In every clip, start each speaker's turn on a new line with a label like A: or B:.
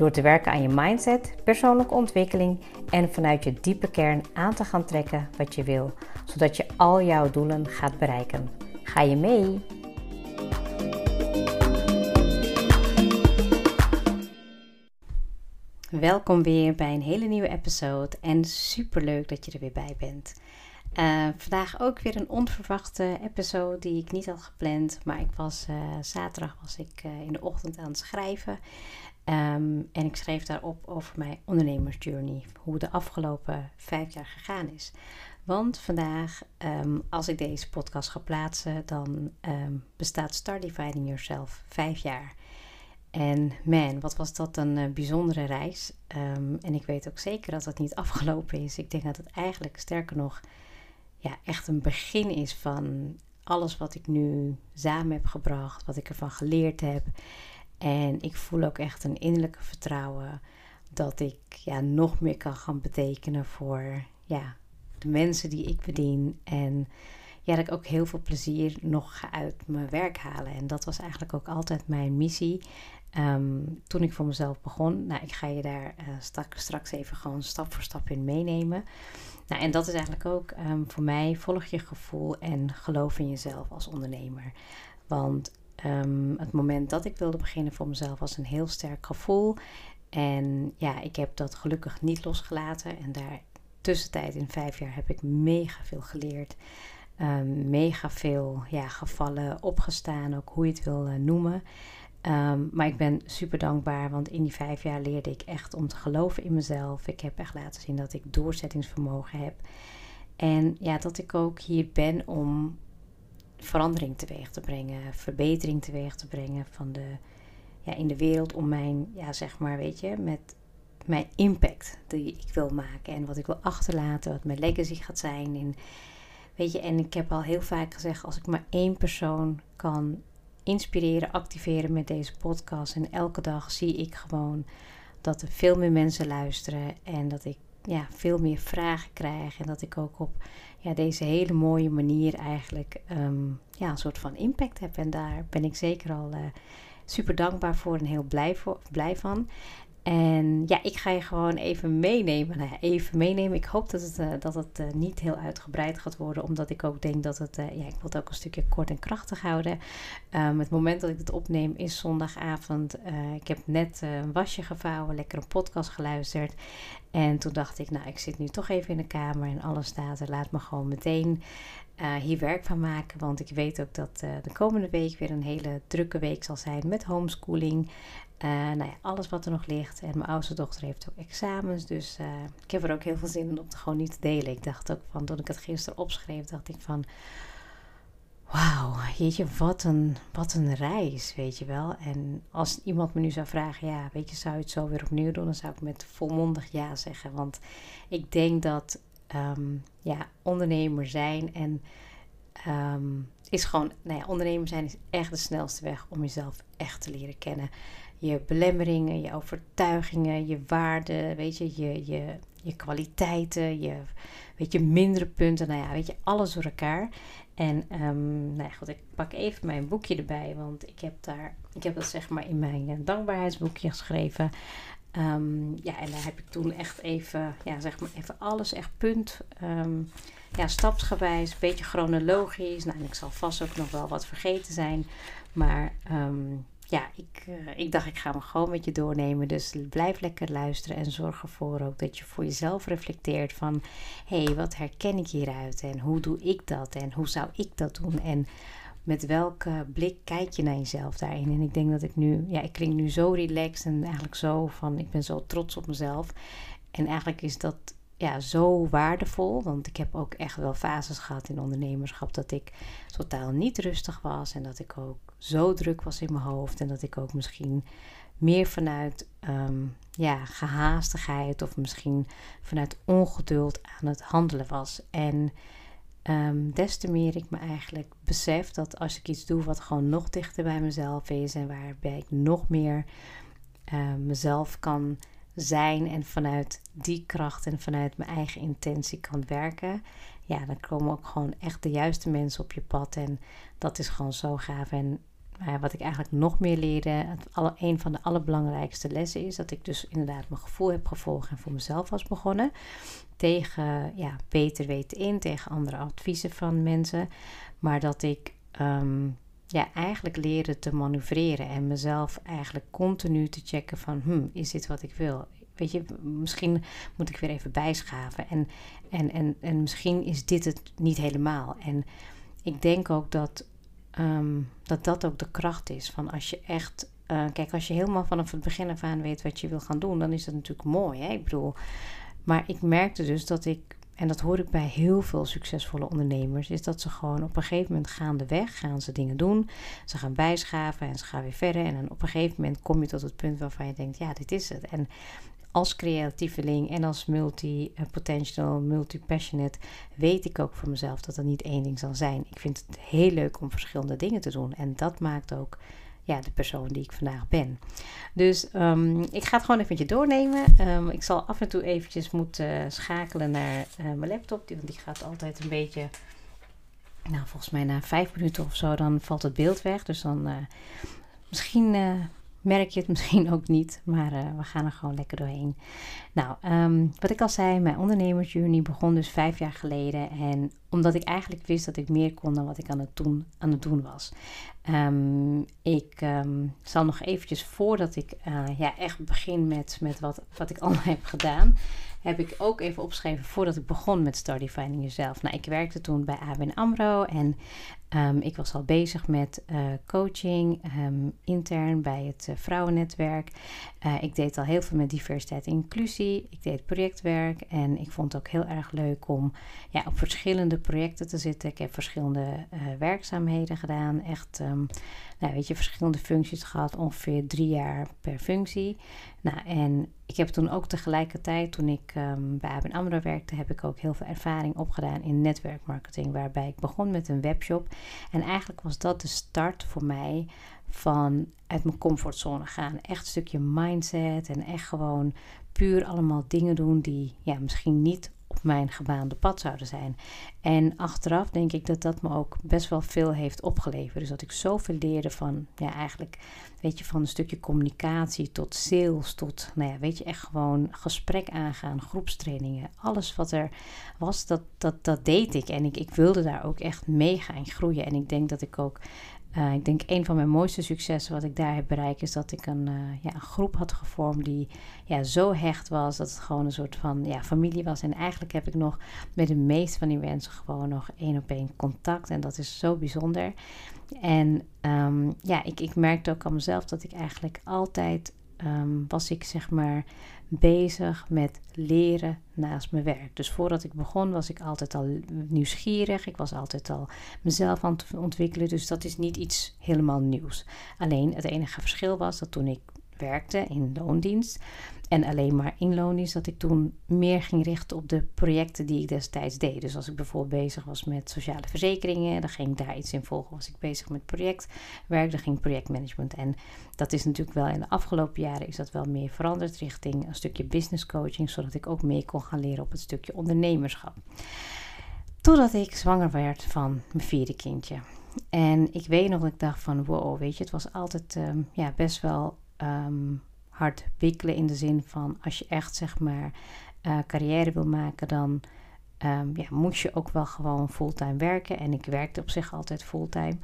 A: Door te werken aan je mindset, persoonlijke ontwikkeling en vanuit je diepe kern aan te gaan trekken wat je wil, zodat je al jouw doelen gaat bereiken. Ga je mee? Welkom weer bij een hele nieuwe episode en super leuk dat je er weer bij bent. Uh, vandaag ook weer een onverwachte episode die ik niet had gepland, maar ik was uh, zaterdag was ik uh, in de ochtend aan het schrijven um, en ik schreef daarop over mijn ondernemersjourney, hoe de afgelopen vijf jaar gegaan is. Want vandaag, um, als ik deze podcast ga plaatsen, dan um, bestaat Start Dividing Yourself vijf jaar. En man, wat was dat een bijzondere reis. En ik weet ook zeker dat het niet afgelopen is. Ik denk dat het eigenlijk, sterker nog, ja, echt een begin is van alles wat ik nu samen heb gebracht, wat ik ervan geleerd heb. En ik voel ook echt een innerlijke vertrouwen dat ik ja, nog meer kan gaan betekenen voor ja, de mensen die ik bedien. En ja, dat ik ook heel veel plezier nog ga uit mijn werk halen. En dat was eigenlijk ook altijd mijn missie. Um, toen ik voor mezelf begon. Nou, ik ga je daar uh, straks, straks even gewoon stap voor stap in meenemen. Nou, en dat is eigenlijk ook um, voor mij: volg je gevoel en geloof in jezelf als ondernemer. Want um, het moment dat ik wilde beginnen voor mezelf was een heel sterk gevoel. En ja, ik heb dat gelukkig niet losgelaten. En daar tussentijd in vijf jaar heb ik mega veel geleerd. Um, mega veel ja, gevallen opgestaan, ook hoe je het wil uh, noemen. Um, maar ik ben super dankbaar, want in die vijf jaar leerde ik echt om te geloven in mezelf. Ik heb echt laten zien dat ik doorzettingsvermogen heb. En ja, dat ik ook hier ben om verandering teweeg te brengen, verbetering teweeg te brengen van de, ja, in de wereld om mijn, ja, zeg maar, weet je, met mijn impact die ik wil maken en wat ik wil achterlaten, wat mijn legacy gaat zijn. En, weet je, en ik heb al heel vaak gezegd, als ik maar één persoon kan inspireren, activeren met deze podcast en elke dag zie ik gewoon dat er veel meer mensen luisteren en dat ik ja, veel meer vragen krijg en dat ik ook op ja, deze hele mooie manier eigenlijk um, ja, een soort van impact heb. En daar ben ik zeker al uh, super dankbaar voor en heel blij, voor, blij van. En ja, ik ga je gewoon even meenemen. Nou even meenemen. Ik hoop dat het, uh, dat het uh, niet heel uitgebreid gaat worden. Omdat ik ook denk dat het. Uh, ja, ik wil het ook een stukje kort en krachtig houden. Um, het moment dat ik het opneem is zondagavond. ik heb net een wasje gevouwen, lekker een podcast geluisterd. En toen dacht ik, nou, ik zit nu toch even in de kamer en alles staat er. Laat me gewoon meteen hier werk van maken. Want ik weet ook dat de komende week weer een hele drukke week zal zijn met homeschooling. Uh, nou ja, alles wat er nog ligt. En mijn oudste dochter heeft ook examens. Dus ik heb er ook heel veel zin in om het gewoon niet te delen. Ik dacht ook van, toen ik het gisteren opschreef, dacht ik van... Wauw, jeetje, wat een, wat een reis, weet je wel. En als iemand me nu zou vragen, ja, weet je, zou je het zo weer opnieuw doen? Dan zou ik met volmondig ja zeggen. Want ik denk dat um, ja, ondernemer zijn en um, is gewoon, nou ja, ondernemer zijn is echt de snelste weg om jezelf echt te leren kennen. Je belemmeringen, je overtuigingen, je waarden, weet je, je, je, je kwaliteiten, je, weet je, mindere punten, nou ja, weet je, alles door elkaar. En um, nou ja, goed, ik pak even mijn boekje erbij, want ik heb daar, ik heb dat zeg maar in mijn eh, dankbaarheidsboekje geschreven. Um, ja, en daar heb ik toen echt even, ja, zeg maar even alles echt punt, um, ja, stapsgewijs, een beetje chronologisch. Nou, en ik zal vast ook nog wel wat vergeten zijn, maar um, ja, ik, uh, ik dacht ik ga me gewoon met je doornemen. Dus blijf lekker luisteren en zorg ervoor ook dat je voor jezelf reflecteert van... hé, hey, wat herken ik hieruit en hoe doe ik dat en hoe zou ik dat doen? En met welke blik kijk je naar jezelf daarin? En ik denk dat ik nu, ja, ik klink nu zo relaxed en eigenlijk zo van, ik ben zo trots op mezelf. En eigenlijk is dat ja, zo waardevol. Want ik heb ook echt wel fases gehad in ondernemerschap dat ik totaal niet rustig was. En dat ik ook zo druk was in mijn hoofd. En dat ik ook misschien meer vanuit ehm, ja, gehaastigheid of misschien vanuit ongeduld aan het handelen was. En um, des te meer ik me eigenlijk besef dat als ik iets doe wat gewoon nog dichter bij mezelf is en waarbij ik nog meer uh, mezelf kan zijn en vanuit die kracht en vanuit mijn eigen intentie kan werken, ja, dan komen ook gewoon echt de juiste mensen op je pad. En dat is gewoon zo gaaf. En uh, wat ik eigenlijk nog meer leerde, het alle, een van de allerbelangrijkste lessen is dat ik dus inderdaad mijn gevoel heb gevolgd en voor mezelf was begonnen. Tegen ja, beter weten in, tegen andere adviezen van mensen. Maar dat ik um, ja, eigenlijk leerde te manoeuvreren en mezelf eigenlijk continu te checken van, hmm, is dit wat ik wil? Weet je, misschien moet ik weer even bijschaven. En, en, en, en misschien is dit het niet helemaal. En ik denk ook dat um, dat, dat ook de kracht is. Van als je echt. Uh, kijk, als je helemaal vanaf het begin af aan weet wat je wil gaan doen, dan is dat natuurlijk mooi. Hè? Ik bedoel. Maar ik merkte dus dat ik en dat hoor ik bij heel veel succesvolle ondernemers, is dat ze gewoon op een gegeven moment gaandeweg gaan ze dingen doen. Ze gaan bijschaven en ze gaan weer verder. En dan op een gegeven moment kom je tot het punt waarvan je denkt, ja, dit is het. En als creatieveling en als multi-potential, multi-passionate, weet ik ook voor mezelf dat dat niet één ding zal zijn. Ik vind het heel leuk om verschillende dingen te doen. En dat maakt ook ja, de persoon die ik vandaag ben. Dus um, ik ga het gewoon even met je doornemen. Um, ik zal af en toe eventjes moeten schakelen naar uh, mijn laptop. Want die gaat altijd een beetje... Nou, volgens mij na vijf minuten of zo, dan valt het beeld weg. Dus dan uh, misschien... Merk je het misschien ook niet, maar we gaan er gewoon lekker doorheen. Nou, um, wat ik al zei, mijn ondernemersjourney begon dus vijf jaar geleden. En omdat ik eigenlijk wist dat ik meer kon dan wat ik aan het doen, aan het doen was. Um, ik um, zal nog eventjes voordat ik uh, ja, echt begin met, met wat, wat ik allemaal heb gedaan, heb ik ook even opgeschreven voordat ik begon met Study Finding Yourself. Nou, ik werkte toen bij ABN AMRO en ik was al bezig met uh, coaching intern bij het uh, vrouwennetwerk. Ik deed al heel veel met diversiteit en inclusie. Ik deed projectwerk en ik vond het ook heel erg leuk om ja, op verschillende projecten te zitten. Ik heb verschillende werkzaamheden gedaan. Echt, um, nou, weet je, verschillende functies gehad. Ongeveer drie jaar per functie. Nou, en ik heb toen ook tegelijkertijd, toen ik um, bij ABN AMRO werkte, heb ik ook heel veel ervaring opgedaan in netwerkmarketing. Waarbij ik begon met een webshop. En eigenlijk was dat de start voor mij van uit mijn comfortzone gaan. Echt een stukje mindset en echt gewoon puur allemaal dingen doen die ja, misschien niet op mijn gebaande pad zouden zijn. En achteraf denk ik dat dat me ook best wel veel heeft opgeleverd. Dus dat ik zoveel leerde van, ja, eigenlijk, weet je, van een stukje communicatie tot sales, tot, nou ja, weet je, echt gewoon gesprek aangaan, groepstrainingen. Alles wat er was, dat, dat, dat deed ik. En ik, ik wilde daar ook echt mega in groeien. En ik denk dat ik ook uh, ik denk een van mijn mooiste successen wat ik daar heb bereikt is dat ik een, uh, ja, een groep had gevormd die ja, zo hecht was dat het gewoon een soort van ja, familie was. En eigenlijk heb ik nog met de meeste van die mensen gewoon nog één op één contact. En dat is zo bijzonder. En um, ja, ik, ik merkte ook aan mezelf dat ik eigenlijk altijd um, was ik zeg maar bezig met leren naast mijn werk. Dus voordat ik begon was ik altijd al nieuwsgierig. Ik was altijd al mezelf aan het ontwikkelen. Dus dat is niet iets helemaal nieuws. Alleen het enige verschil was dat toen ik werkte in loondienst, en alleen maar inloon is dat ik toen meer ging richten op de projecten die ik destijds deed. Dus als ik bijvoorbeeld bezig was met sociale verzekeringen, dan ging ik daar iets in volgen. Was ik bezig met projectwerk, dan ging projectmanagement. En dat is natuurlijk wel in de afgelopen jaren is dat wel meer veranderd richting een stukje business coaching, zodat ik ook meer kon gaan leren op het stukje ondernemerschap. Totdat ik zwanger werd van mijn vierde kindje. En ik weet nog dat ik dacht van wow, weet je, het was altijd um, ja, best wel um, hard wikkelen in de zin van als je echt zeg maar uh, carrière wil maken, dan um, ja, moet je ook wel gewoon fulltime werken. En ik werkte op zich altijd fulltime.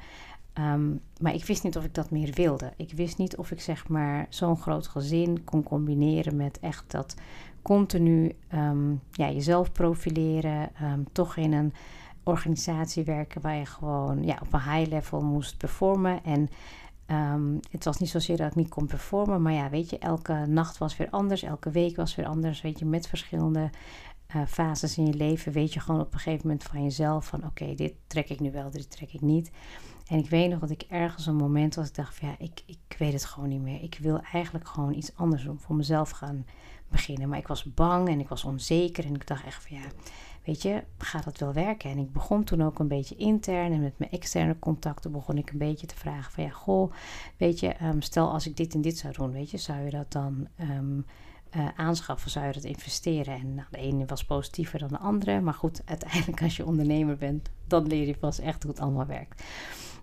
A: Um, maar ik wist niet of ik dat meer wilde. Ik wist niet of ik zeg maar zo'n groot gezin kon combineren met echt dat continu um, ja, jezelf profileren. toch in een organisatie werken waar je gewoon ja, op een high level moest performen. En Um, het was niet zozeer dat ik niet kon performen, maar ja, weet je, elke nacht was weer anders, elke week was weer anders, weet je, met verschillende uh, fases in je leven weet je gewoon op een gegeven moment van jezelf van oké, dit trek ik nu wel, dit trek ik niet. En ik weet nog dat ik ergens een moment was, ik dacht van ja, ik, ik weet het gewoon niet meer. Ik wil eigenlijk gewoon iets anders doen, voor mezelf gaan beginnen. Maar ik was bang en ik was onzeker en ik dacht echt van ja, weet je, gaat dat wel werken? En ik begon toen ook een beetje intern en met mijn externe contacten begon ik een beetje te vragen van ja, goh, weet je, um, stel als ik dit en dit zou doen, weet je, zou je dat dan um, uh, aanschaffen, zou je dat investeren? En nou, de ene was positiever dan de andere, maar goed, uiteindelijk als je ondernemer bent, dan leer je pas echt hoe het allemaal werkt.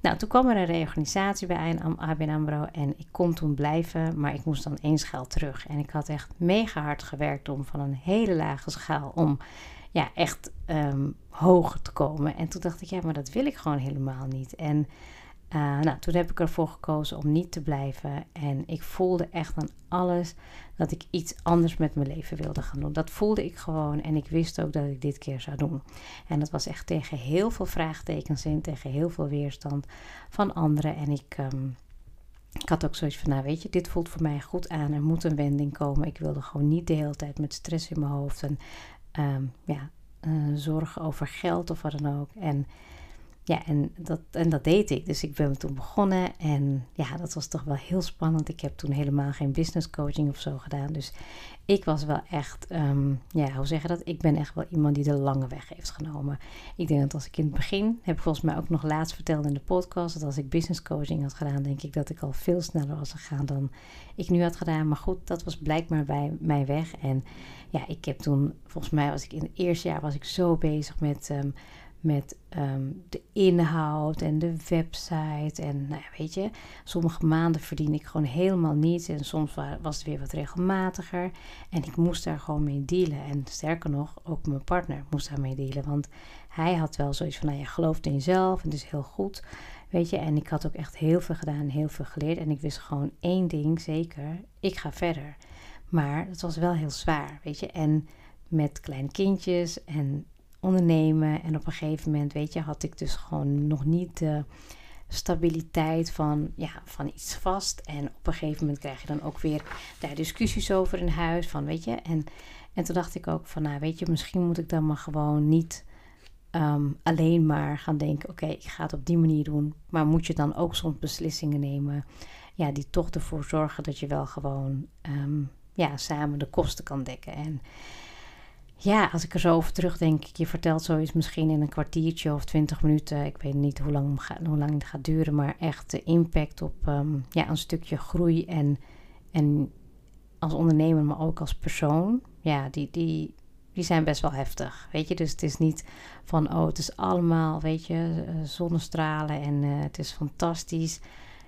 A: Nou, toen kwam er een reorganisatie bij ABN AMRO en ik kon toen blijven, maar ik moest dan één schaal terug. En ik had echt mega hard gewerkt om van een hele lage schaal om ja, echt um, hoger te komen. En toen dacht ik, ja, maar dat wil ik gewoon helemaal niet. En uh, nou, toen heb ik ervoor gekozen om niet te blijven. En ik voelde echt aan alles dat ik iets anders met mijn leven wilde gaan doen. Dat voelde ik gewoon. En ik wist ook dat ik dit keer zou doen. En dat was echt tegen heel veel vraagtekens in, tegen heel veel weerstand van anderen. En ik. Um, ik had ook zoiets van, nou weet je, dit voelt voor mij goed aan. Er moet een wending komen. Ik wilde gewoon niet de hele tijd met stress in mijn hoofd en um, ja, uh, zorgen over geld of wat dan ook. En ja, en dat, en dat deed ik. Dus ik ben toen begonnen en ja, dat was toch wel heel spannend. Ik heb toen helemaal geen business coaching of zo gedaan. Dus ik was wel echt, um, ja, hoe zeg je dat? Ik ben echt wel iemand die de lange weg heeft genomen. Ik denk dat als ik in het begin, heb ik volgens mij ook nog laatst verteld in de podcast, dat als ik business coaching had gedaan, denk ik dat ik al veel sneller was gegaan dan ik nu had gedaan. Maar goed, dat was blijkbaar bij mij weg. En ja, ik heb toen, volgens mij was ik in het eerste jaar, was ik zo bezig met... Um, met ehm, de inhoud en de website. En nou ja, weet je, sommige maanden verdien ik gewoon helemaal niets. En soms was het weer wat regelmatiger. En ik moest daar gewoon mee dealen. En sterker nog, ook mijn partner moest daarmee dealen. Want hij had wel zoiets van, nou je gelooft in jezelf en het is heel goed. Weet je, en ik had ook echt heel veel gedaan, heel veel geleerd. En ik wist gewoon één ding zeker, ik ga verder. Maar het was wel heel zwaar, weet je. En met kleine kindjes en ondernemen. En op een gegeven moment, weet je, had ik dus gewoon nog niet de stabiliteit van, ja, van iets vast. En op een gegeven moment krijg je dan ook weer daar discussies over in huis. Van, weet je, en, en toen dacht ik ook van, nou weet je, misschien moet ik dan maar gewoon niet ehm, alleen maar gaan denken, oké, ik ga het op die manier doen. Maar moet je dan ook soms beslissingen nemen, ja, die toch ervoor zorgen dat je wel gewoon, ehm, ja, samen de kosten kan dekken. En ja, als ik er zo over terugdenk, je vertelt zoiets misschien in een kwartiertje of twintig minuten. Ik weet niet hoe lang, hoe lang het gaat duren, maar echt de impact op um, ja, een stukje groei en, en als ondernemer, maar ook als persoon. Ja, die, die, die zijn best wel heftig. Weet je, dus het is niet van, oh, het is allemaal, weet je, eh, zonnestralen en uh, het is fantastisch.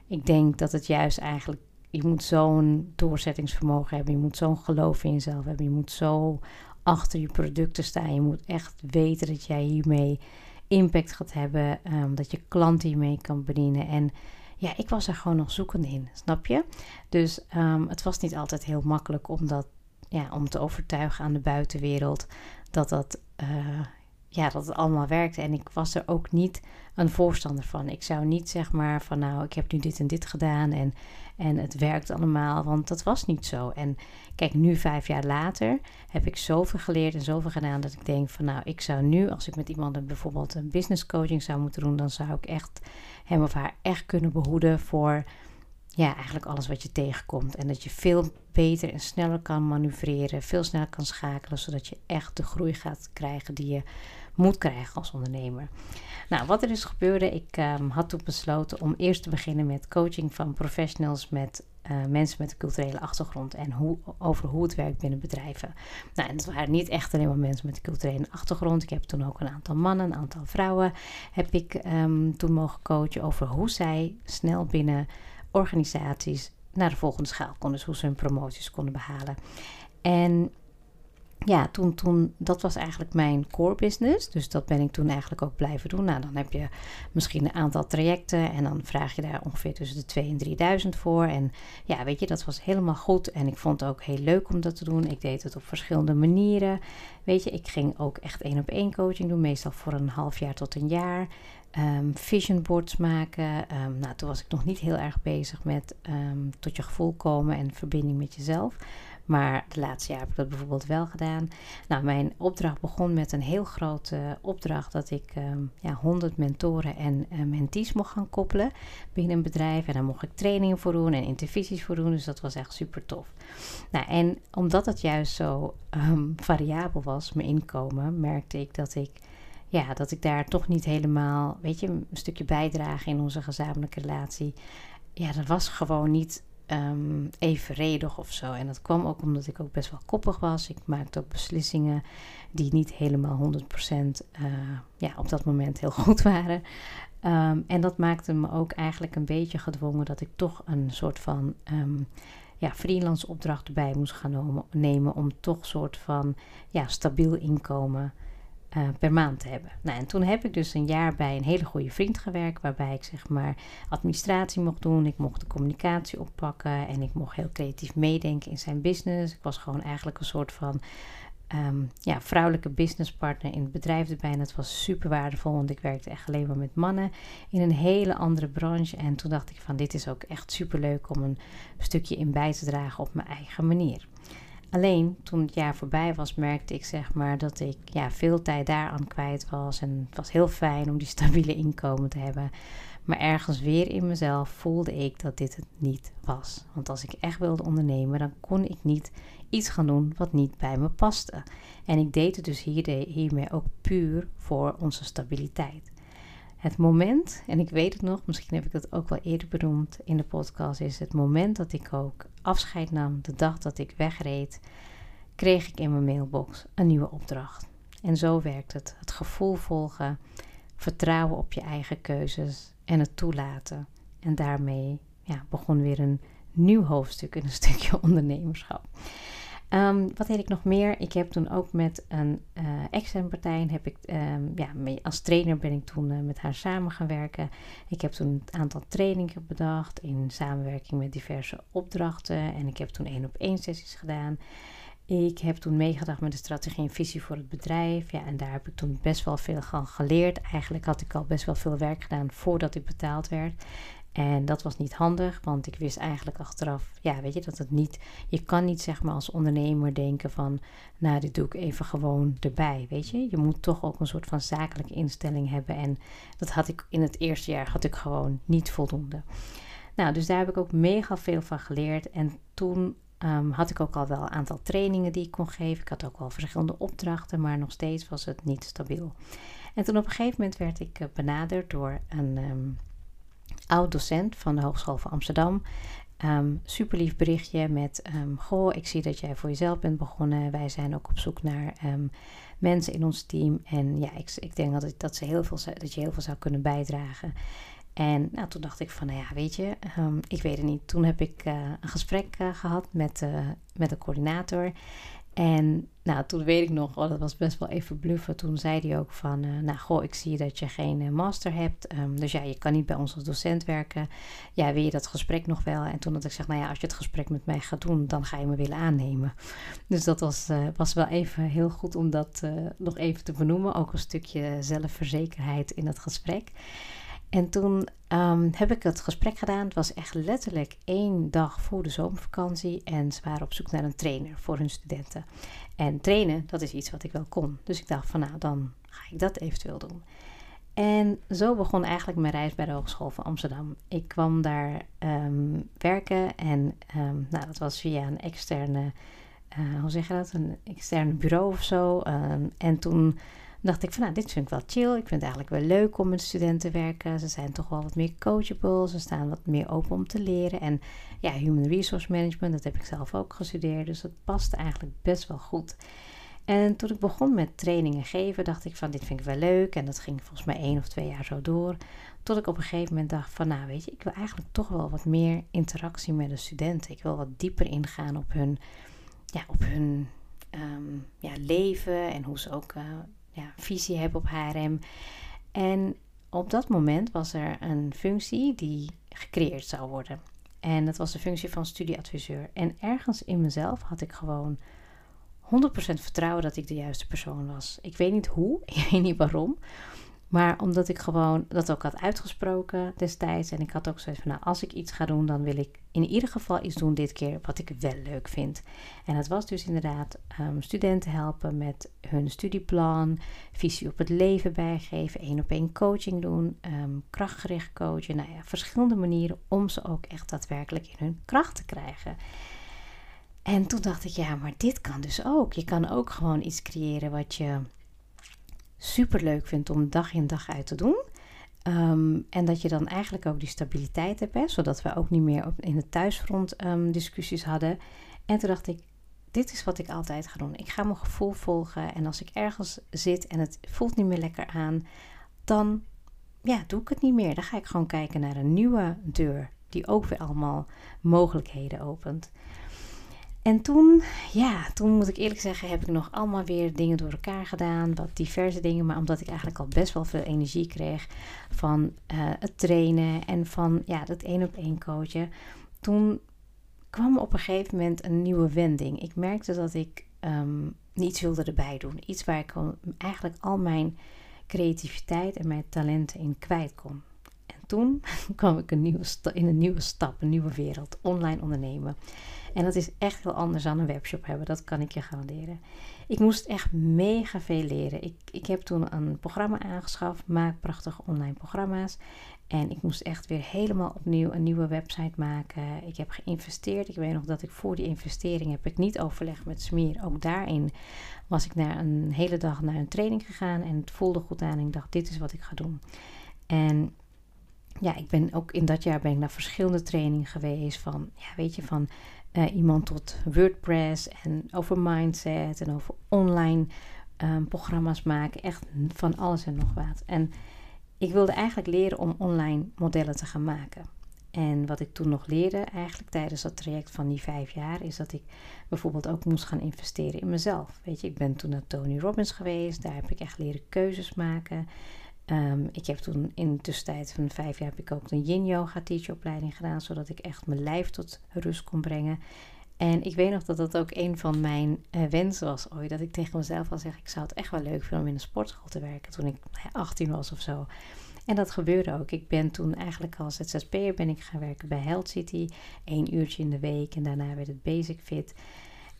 A: Ik denk dat het juist eigenlijk, je moet zo'n doorzettingsvermogen hebben, je moet zo'n geloof in jezelf hebben, je moet zo achter je producten staan. Je moet echt weten dat jij hiermee impact gaat hebben, um, dat je klanten hiermee kan bedienen. En ja, ik was er gewoon nog zoekende in, snap je? Dus um, het was niet altijd heel makkelijk om dat, ja, om te overtuigen aan de buitenwereld dat dat, uh, ja, dat het allemaal werkte. En ik was er ook niet een voorstander van. Ik zou niet zeg maar van nou, ik heb nu dit en dit gedaan en, en het werkt allemaal, want dat was niet zo. En kijk, nu vijf jaar later heb ik zoveel geleerd en zoveel gedaan dat ik denk van nou, ik zou nu, als ik met iemand bijvoorbeeld een business coaching zou moeten doen, dan zou ik echt hem of haar echt kunnen behoeden voor ja, eigenlijk alles wat je tegenkomt. En dat je veel beter en sneller kan manoeuvreren, veel sneller kan schakelen, zodat je echt de groei gaat krijgen die je moet krijgen als ondernemer. Nou, wat er dus gebeurde, ik um, had toen besloten om eerst te beginnen met coaching van professionals met uh, mensen met een culturele achtergrond en hoe, over hoe het werkt binnen bedrijven. Nou, en dat waren niet echt alleen maar mensen met een culturele achtergrond. Ik heb toen ook een aantal mannen, een aantal vrouwen heb ik um, toen mogen coachen over hoe zij snel binnen organisaties naar de volgende schaal konden, dus hoe ze hun promoties konden behalen. En ja, toen, toen, dat was eigenlijk mijn core business. Dus dat ben ik toen eigenlijk ook blijven doen. Nou, dan heb je misschien een aantal trajecten en dan vraag je daar ongeveer tussen de 2 en 3000 voor. En ja, weet je, dat was helemaal goed. En ik vond het ook heel leuk om dat te doen. Ik deed het op verschillende manieren. Weet je, ik ging ook echt één op één coaching doen, meestal voor een half jaar tot een jaar. Um, vision boards maken. Um, nou, toen was ik nog niet heel erg bezig met um, tot je gevoel komen en verbinding met jezelf. Maar de laatste jaar heb ik dat bijvoorbeeld wel gedaan. Nou, mijn opdracht begon met een heel grote opdracht dat ik um, ja, 100 mentoren en uh, mentees mocht gaan koppelen binnen een bedrijf. En daar mocht ik trainingen voor doen en intervisies voor doen. Dus dat was echt super tof. Nou, en omdat het juist zo variabel was, mijn inkomen, merkte ik dat ik ja, dat ik daar toch niet helemaal, weet je, een stukje bijdrage in onze gezamenlijke relatie. Ja, dat was gewoon niet um, evenredig of zo. En dat kwam ook omdat ik ook best wel koppig was. Ik maakte ook beslissingen die niet helemaal 100% uh, ja, op dat moment heel goed waren. Um, en dat maakte me ook eigenlijk een beetje gedwongen dat ik toch een soort van um, ja, freelance opdracht erbij moest gaan nemen om toch een soort van ja, stabiel inkomen uh, per maand te hebben. Nou, en toen heb ik dus een jaar bij een hele goede vriend gewerkt, waarbij ik zeg maar administratie mocht doen. Ik mocht de communicatie oppakken en ik mocht heel creatief meedenken in zijn business. Ik was gewoon eigenlijk een soort van um, ja, vrouwelijke businesspartner in het bedrijf erbij. En dat was super waardevol, want ik werkte echt alleen maar met mannen in een hele andere branche. En toen dacht ik van dit is ook echt super leuk om een stukje in bij te dragen op mijn eigen manier. Alleen toen het jaar voorbij was, merkte ik zeg maar dat ik ja, veel tijd daaraan kwijt was. En het was heel fijn om die stabiele inkomen te hebben. Maar ergens weer in mezelf voelde ik dat dit het niet was. Want als ik echt wilde ondernemen, dan kon ik niet iets gaan doen wat niet bij me paste. En ik deed het dus hiermee ook puur voor onze stabiliteit. Het moment, en ik weet het nog, misschien heb ik dat ook wel eerder benoemd in de podcast, is het moment dat ik ook afscheid nam, de dag dat ik wegreed, kreeg ik in mijn mailbox een nieuwe opdracht. En zo werkt het. Het gevoel volgen, vertrouwen op je eigen keuzes en het toelaten. En daarmee ja, begon weer een nieuw hoofdstuk in een stukje ondernemerschap. Um, wat deed ik nog meer? Ik heb toen ook met een uh, externe partij, heb ik, um, ja, als trainer ben ik toen uh, met haar samen gaan werken. Ik heb toen een aantal trainingen bedacht in samenwerking met diverse opdrachten. En ik heb toen één op één sessies gedaan. Ik heb toen meegedacht met de strategie en visie voor het bedrijf. Ja, en daar heb ik toen best wel veel van geleerd. Eigenlijk had ik al best wel veel werk gedaan voordat ik betaald werd. En dat was niet handig, want ik wist eigenlijk achteraf, ja, weet je, dat het niet, je kan niet zeg maar als ondernemer denken van, nou, dit doe ik even gewoon erbij, weet je. Je moet toch ook een soort van zakelijke instelling hebben en dat had ik in het eerste jaar, had ik gewoon niet voldoende. Nou, dus daar heb ik ook mega veel van geleerd en toen um, had ik ook al wel een aantal trainingen die ik kon geven. Ik had ook wel verschillende opdrachten, maar nog steeds was het niet stabiel. En toen op een gegeven moment werd ik uh, benaderd door een... Um, oud docent van de Hogeschool van Amsterdam. Um, super lief berichtje met: um, Goh, ik zie dat jij voor jezelf bent begonnen. Wij zijn ook op zoek naar um, mensen in ons team. En ja, ik, ik denk dat, dat, ze heel veel, dat je heel veel zou kunnen bijdragen. En nou, toen dacht ik van, nou ja, weet je, ik weet het niet. Toen heb ik uh, een gesprek uh, gehad met, uh, met de coördinator. En nou, toen weet ik nog, oh, dat was best wel even bluffen. Toen zei hij ook van, uh, nou goh, ik zie dat je geen uh, master hebt. Um, dus ja, je kan niet bij ons als docent werken. Ja, wil je dat gesprek nog wel? En toen had ik gezegd, nou ja, als je het gesprek met mij gaat doen, dan ga je me willen aannemen. Dus dat was, uh, was wel even heel goed om dat nog even te benoemen. Ook een stukje zelfverzekerheid in het gesprek. En toen um, heb ik het gesprek gedaan. Het was echt letterlijk één dag voor de zomervakantie. En ze waren op zoek naar een trainer voor hun studenten. En trainen, dat is iets wat ik wel kon. Dus ik dacht van nou, dan ga ik dat eventueel doen. En zo begon eigenlijk mijn reis bij de Hogeschool van Amsterdam. Ik kwam daar um, werken en um, nou, dat was via een externe, uh, hoe zeg je dat, een externe bureau of zo. En toen dacht ik van nou, dit vind ik wel chill. Ik vind het eigenlijk wel leuk om met studenten te werken. Ze zijn toch wel wat meer coachable. Ze staan wat meer open om te leren. En ja, human resource management, dat heb ik zelf ook gestudeerd. Dus dat past eigenlijk best wel goed. En toen ik begon met trainingen geven, dacht ik van dit vind ik wel leuk. En dat ging volgens mij één of twee jaar zo door. Tot ik op een gegeven moment dacht van nou weet je, ik wil eigenlijk toch wel wat meer interactie met de studenten. Ik wil wat dieper ingaan op hun, ja, op hun um, ja, leven en hoe ze ook uh, ja, visie hebben op HRM. En op dat moment was er een functie die gecreëerd zou worden. En dat was de functie van studieadviseur. En ergens in mezelf had ik gewoon 100% vertrouwen dat ik de juiste persoon was. Ik weet niet hoe, ik weet niet waarom. Maar omdat ik gewoon dat ook had uitgesproken destijds. En ik had ook zoiets van, nou, als ik iets ga doen, dan wil ik in ieder geval iets doen dit keer wat ik wel leuk vind. En dat was dus inderdaad um, studenten helpen met hun studieplan, visie op het leven bijgeven, één op één coaching doen, um, krachtgericht coachen. Nou ja, verschillende manieren om ze ook echt daadwerkelijk in hun kracht te krijgen. En toen dacht ik, ja, maar dit kan dus ook. Je kan ook gewoon iets creëren wat je super leuk vindt om dag in dag uit te doen. Ehm, en dat je dan eigenlijk ook die stabiliteit hebt, zodat we ook niet meer op, in het thuisfront um, discussies hadden. En toen dacht ik, dit is wat ik altijd ga doen. Ik ga mijn gevoel volgen en als ik ergens zit en het voelt niet meer lekker aan, dan ja, doe ik het niet meer. Dan ga ik gewoon kijken naar een nieuwe deur die ook weer allemaal mogelijkheden opent. En toen, ja, toen moet ik eerlijk zeggen, heb ik nog allemaal weer dingen door elkaar gedaan. Wat diverse dingen. Maar omdat ik eigenlijk al best wel veel energie kreeg van uh, het trainen en van ja, dat één op één coachen. Toen kwam op een gegeven moment een nieuwe wending. Ik merkte dat ik um, iets wilde erbij doen. Iets waar ik eigenlijk al mijn creativiteit en mijn talenten in kwijt kon. En toen kwam ik een nieuwe in een nieuwe stap, een nieuwe wereld, online ondernemen. En dat is echt heel anders dan een webshop hebben, dat kan ik je garanderen. Ik moest echt mega veel leren. Ik, ik heb toen een programma aangeschaft, maak prachtige online programma's. En ik moest echt weer helemaal opnieuw een nieuwe website maken. Ik heb geïnvesteerd. Ik weet nog dat ik voor die investering heb ik niet overlegd met Smeer. Ook daarin was ik na een hele dag naar een training gegaan. En het voelde goed aan. En ik dacht, dit is wat ik ga doen. En ja, ik ben ook in dat jaar ben ik naar verschillende trainingen geweest. Van, ja, weet je, van uh, iemand tot WordPress en over mindset en over online um, programma's maken. Echt van alles en nog wat. En ik wilde eigenlijk leren om online modellen te gaan maken. En wat ik toen nog leerde, eigenlijk tijdens dat traject van die vijf jaar, is dat ik bijvoorbeeld ook moest gaan investeren in mezelf. Weet je, ik ben toen naar Tony Robbins geweest, daar heb ik echt leren keuzes maken. Um, ik heb toen in de tussentijd van vijf jaar heb ik ook een yin yoga teacheropleiding gedaan, zodat ik echt mijn lijf tot rust kon brengen. En ik weet nog dat dat ook een van mijn uh, wensen was ooit. Dat ik tegen mezelf al zeg, ik zou het echt wel leuk vinden om in een sportschool te werken toen ik 18 was of zo. En dat gebeurde ook. Ik ben toen eigenlijk als ZZP'er ben ik gaan werken bij Health City. één uurtje in de week en daarna werd het Basic Fit.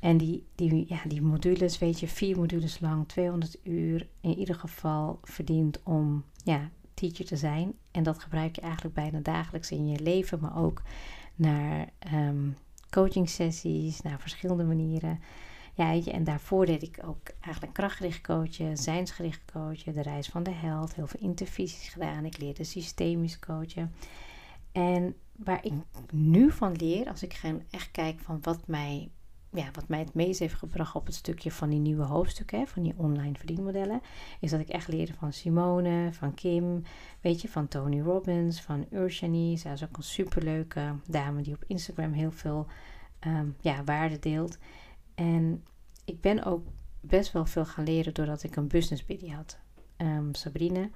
A: En die, die, ja, die modules, weet je, vier modules lang, 200 uur in ieder geval verdiend om ja, teacher te zijn. En dat gebruik je eigenlijk bijna dagelijks in je leven, maar ook naar um, coaching sessies, naar verschillende manieren. Ja, weet je, en daarvoor deed ik ook eigenlijk krachtgericht coachen, zijnsgericht coachen, de reis van de held, heel veel intervisies gedaan. Ik leerde systemisch coachen. En waar ik nu van leer, als ik echt kijk van wat mij ja, wat mij het meest heeft gebracht op het stukje van die nieuwe hoofdstukken, van die online verdienmodellen, is dat ik echt leerde van Simone, van Kim, weet je, van Tony Robbins, van Urshani. Zij is ook een superleuke dame die op Instagram heel veel um, ja, waarde deelt. En ik ben ook best wel veel gaan leren doordat ik een business buddy had. Um, Sabrine.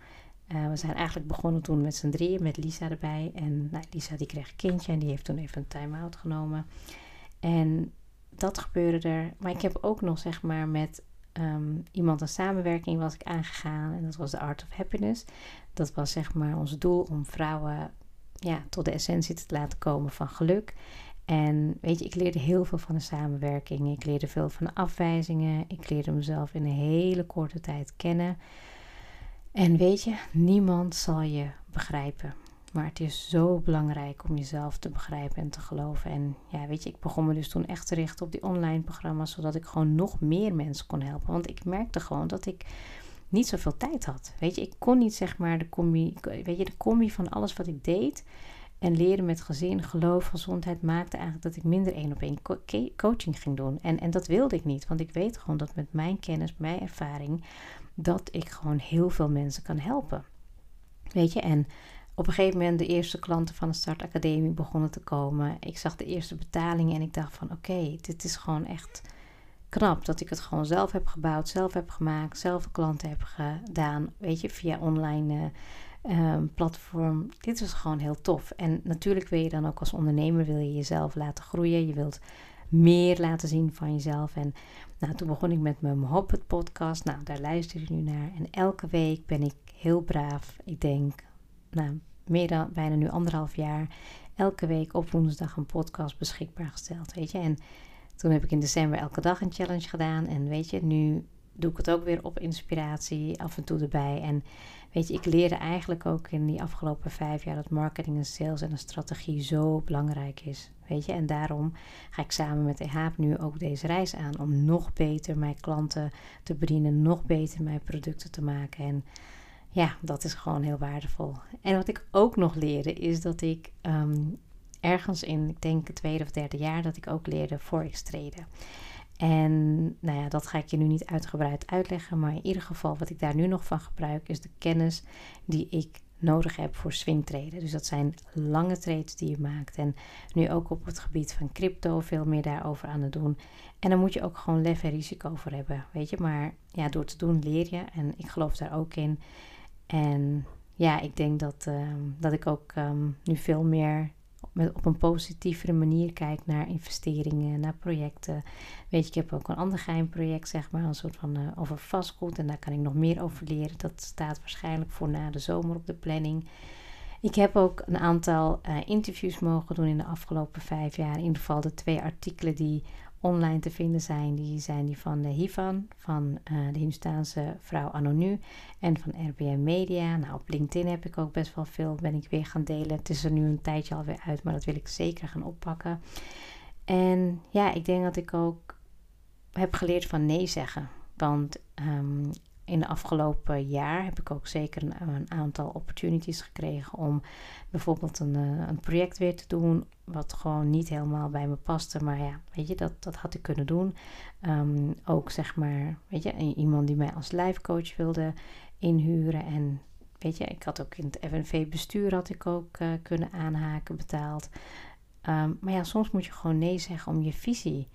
A: Uh, we zijn eigenlijk begonnen toen met z'n drieën, met Lisa erbij. En nou, Lisa die kreeg een kindje en die heeft toen even een time-out genomen. En dat gebeurde er. Maar ik heb ook nog, zeg maar, met ehm, iemand een samenwerking was ik aangegaan. En dat was de Art of Happiness. Dat was, zeg maar, ons doel om vrouwen ja, tot de essentie te laten komen van geluk. En weet je, ik leerde heel veel van de samenwerking. Ik leerde veel van de afwijzingen. Ik leerde mezelf in een hele korte tijd kennen. En weet je, niemand zal je begrijpen. Maar het is zo belangrijk om jezelf te begrijpen en te geloven. En ja, weet je, ik begon me dus toen echt te richten op die online programma's, zodat ik gewoon nog meer mensen kon helpen. Want ik merkte gewoon dat ik niet zoveel tijd had. Weet je, ik kon niet zeg maar de combi, weet je, de combi van alles wat ik deed en leren met gezin, geloof, gezondheid maakte eigenlijk dat ik minder één op één coaching ging doen. En, en dat wilde ik niet, want ik weet gewoon dat met mijn kennis, mijn ervaring, dat ik gewoon heel veel mensen kan helpen. Weet je, en op een gegeven moment de eerste klanten van de Start Academie begonnen te komen. Ik zag de eerste betalingen en ik dacht van oké, dit is gewoon echt knap dat ik het gewoon zelf heb gebouwd, zelf heb gemaakt, zelf klanten heb gedaan, weet je, via online uh, platform. Dit was gewoon heel tof. En natuurlijk wil je dan ook als ondernemer wil je jezelf laten groeien. Je wilt meer laten zien van jezelf. En nou, toen begon ik met mijn Hoppet podcast. Nou, daar luister ik nu naar. En elke week ben ik heel braaf, ik denk, nou, meer dan bijna nu anderhalf jaar, elke week op woensdag een podcast beschikbaar gesteld. Weet je, en toen heb ik in december elke dag een challenge gedaan. En weet je, nu doe ik het ook weer op inspiratie af en toe erbij. En weet je, ik leerde eigenlijk ook in die afgelopen vijf jaar dat marketing en sales en een strategie zo belangrijk is. Weet je, en daarom ga ik samen met EHAAP nu ook deze reis aan om nog beter mijn klanten te bedienen, nog beter mijn producten te maken. En ja, dat is gewoon heel waardevol. En wat ik ook nog leerde is dat ik ehm, ergens in, ik denk het tweede of derde jaar, dat ik ook leerde forex traden. En nou ja, dat ga ik je nu niet uitgebreid uitleggen, maar in ieder geval wat ik daar nu nog van gebruik is de kennis die ik nodig heb voor swingtraden. Dus dat zijn lange trades die je maakt. En nu ook op het gebied van crypto veel meer daarover aan het doen. En dan moet je ook gewoon lef en risico voor hebben, weet je. Maar ja, door te doen leer je en ik geloof daar ook in. En ja, ik denk dat, ehm, dat ik ook ehm, nu veel meer met, op een positievere manier kijk naar investeringen, naar projecten. Weet je, ik heb ook een ander geheim project, zeg maar, een soort van uh, over vastgoed. En daar kan ik nog meer over leren. Dat staat waarschijnlijk voor na de zomer op de planning. Ik heb ook een aantal uh, interviews mogen doen in de afgelopen vijf jaar. In ieder geval de twee artikelen die online te vinden zijn. Die zijn die van de Hivan, van uh, de Hindustaanse vrouw Anonu en van RBM Media. Nou, op LinkedIn heb ik ook best wel veel, ben ik weer gaan delen. Het is er nu een tijdje alweer uit, maar dat wil ik zeker gaan oppakken. En ja, ik denk dat ik ook heb geleerd van nee zeggen. Want um, in de afgelopen jaar heb ik ook zeker een, aantal opportunities gekregen om bijvoorbeeld een, eh, een, project weer te doen. Wat gewoon niet helemaal bij me paste. Maar ja, weet je, dat, dat had ik kunnen doen. Ehm, ook zeg maar, weet je, iemand die mij als life coach wilde inhuren. En weet je, ik had ook in het FNV-bestuur had ik ook uh, kunnen aanhaken, betaald. Um, maar ja, soms moet je gewoon nee zeggen om je visie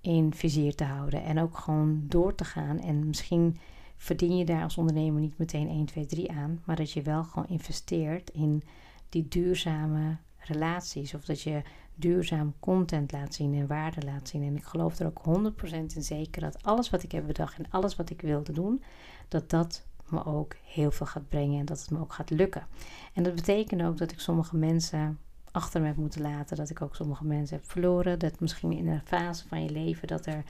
A: in vizier te houden. En ook gewoon door te gaan. En misschien verdien je daar als ondernemer niet meteen 1, 2, 3 aan. Maar dat je wel gewoon investeert in die duurzame relaties. Of dat je duurzaam content laat zien en waarde laat zien. En ik geloof er ook 100% in zeker dat alles wat ik heb bedacht en alles wat ik wilde doen, dat dat me ook heel veel gaat brengen en dat het me ook gaat lukken. En dat betekent ook dat ik sommige mensen achter me heb moeten laten, dat ik ook sommige mensen heb verloren. Dat misschien in een fase van je leven dat er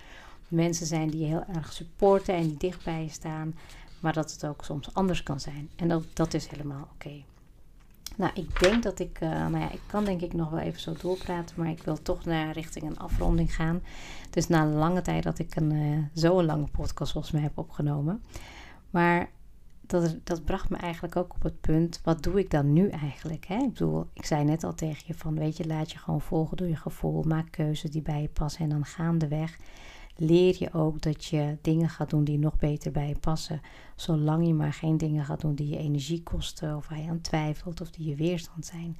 A: mensen zijn die je heel erg supporten en die dicht bij je staan, maar dat het ook soms anders kan zijn. En dat, dat is helemaal oké. Nou, ik denk dat ik, uh, nou ja, ik kan denk ik nog wel even zo doorpraten, maar ik wil toch naar richting een afronding gaan. Dus na lange tijd dat ik een uh, zo'n lange podcast volgens mij heb opgenomen. Maar dat, dat bracht me eigenlijk ook op het punt, wat doe ik dan nu eigenlijk? Hè? Ik bedoel, ik zei net al tegen je van, weet je, laat je gewoon volgen door je gevoel, maak keuzes die bij je passen en dan gaandeweg leer je ook dat je dingen gaat doen die nog beter bij je passen. Zolang je maar geen dingen gaat doen die je energie kosten of waar je aan twijfelt of die je weerstand zijn.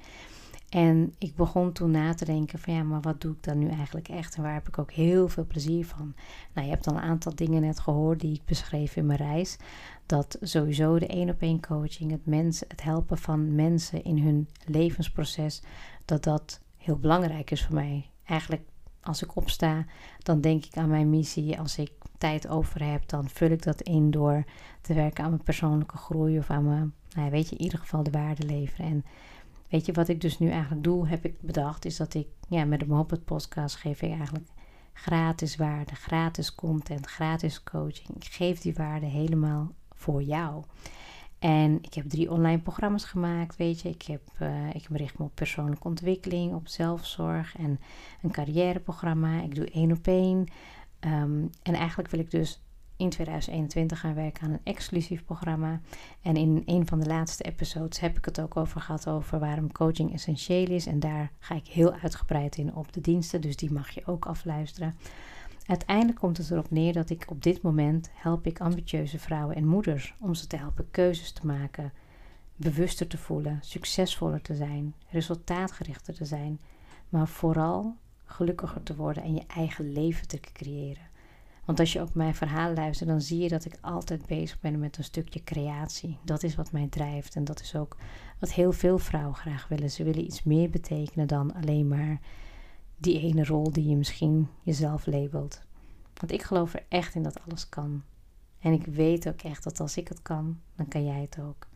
A: En ik begon toen na te denken van ja, maar wat doe ik dan nu eigenlijk echt en waar heb ik ook heel veel plezier van? Nou, je hebt al een aantal dingen net gehoord die ik beschreef in mijn reis. Dat sowieso de één op één coaching, het, mensen, het helpen van mensen in hun levensproces, dat dat heel belangrijk is voor mij. Eigenlijk als ik opsta, dan denk ik aan mijn missie. Als ik tijd over heb, dan vul ik dat in door te werken aan mijn persoonlijke groei of aan mijn, nou weet je, in ieder geval de waarde leveren. En weet je, wat ik dus nu eigenlijk doe, heb ik bedacht, is dat ik, ja, met de Mohammed podcast geef ik eigenlijk gratis waarde, gratis content, gratis coaching. Ik geef die waarde helemaal voor jou. En ik heb drie online programma's gemaakt, weet je. Ik, heb, uh, ik richt me op persoonlijke ontwikkeling, op zelfzorg en een carrièreprogramma. Ik doe één op één. Ehm, en eigenlijk wil ik dus in 2021 gaan werken aan een exclusief programma. En in een van de laatste episodes heb ik het ook over gehad over waarom coaching essentieel is. En daar ga ik heel uitgebreid in op de diensten, dus die mag je ook afluisteren. Uiteindelijk komt het erop neer dat ik op dit moment help ik ambitieuze vrouwen en moeders om ze te helpen keuzes te maken, bewuster te voelen, succesvoller te zijn, resultaatgerichter te zijn, maar vooral gelukkiger te worden en je eigen leven te creëren. Want als je ook mijn verhaal luistert, dan zie je dat ik altijd bezig ben met een stukje creatie. Dat is wat mij drijft en dat is ook wat heel veel vrouwen graag willen. Ze willen iets meer betekenen dan alleen maar die ene rol die je misschien jezelf labelt. Want ik geloof er echt in dat alles kan. En ik weet ook echt dat als ik het kan, dan kan jij het ook.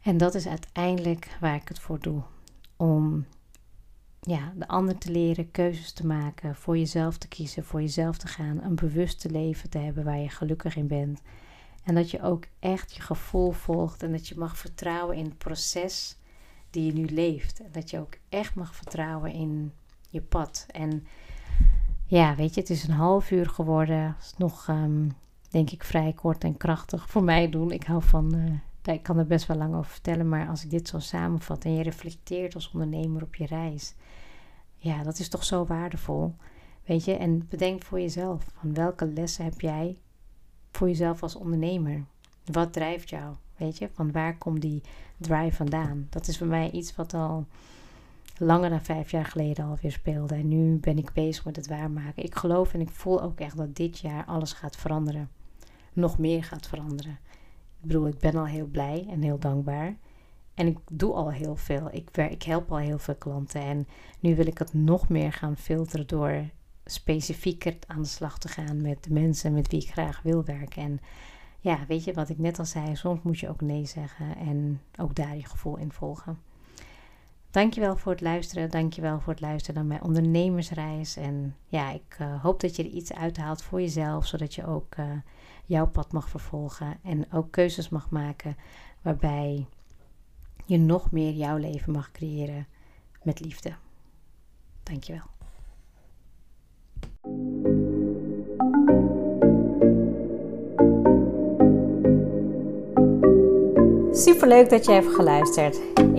A: En dat is uiteindelijk waar ik het voor doe. Om ja, de ander te leren keuzes te maken, voor jezelf te kiezen, voor jezelf te gaan, een bewuste leven te hebben waar je gelukkig in bent. En dat je ook echt je gevoel volgt en dat je mag vertrouwen in het proces die je nu leeft. En dat je ook echt mag vertrouwen in je pad. En ja, weet je, het is een half uur geworden. Het is nog, ehm, denk ik, vrij kort en krachtig voor mij doen. Ik hou van, uh, ik kan er best wel lang over vertellen, maar als ik dit zo samenvat en je reflecteert als ondernemer op je reis, ja, dat is toch zo waardevol. Weet je, en bedenk voor jezelf, van welke lessen heb jij voor jezelf als ondernemer? Wat drijft jou? Weet je, van waar komt die drive vandaan? Dat is voor mij iets wat al langer dan vijf jaar geleden alweer speelde. En nu ben ik bezig met het waarmaken. Ik geloof en ik voel ook echt dat dit jaar alles gaat veranderen. Nog meer gaat veranderen. Ik bedoel, ik ben al heel blij en heel dankbaar. En ik doe al heel veel. Ik, werk, ik help al heel veel klanten. En nu wil ik het nog meer gaan filteren door specifieker aan de slag te gaan met de mensen met wie ik graag wil werken. En ja, weet je wat ik net al zei, soms moet je ook nee zeggen en ook daar je gevoel in volgen. Dankjewel voor het luisteren. Dankjewel voor het luisteren naar mijn ondernemersreis. En ja, ik uh, hoop dat je er iets uithaalt voor jezelf, zodat je ook uh, jouw pad mag vervolgen en ook keuzes mag maken waarbij je nog meer jouw leven mag creëren met liefde. Dankjewel. Super leuk dat je hebt geluisterd.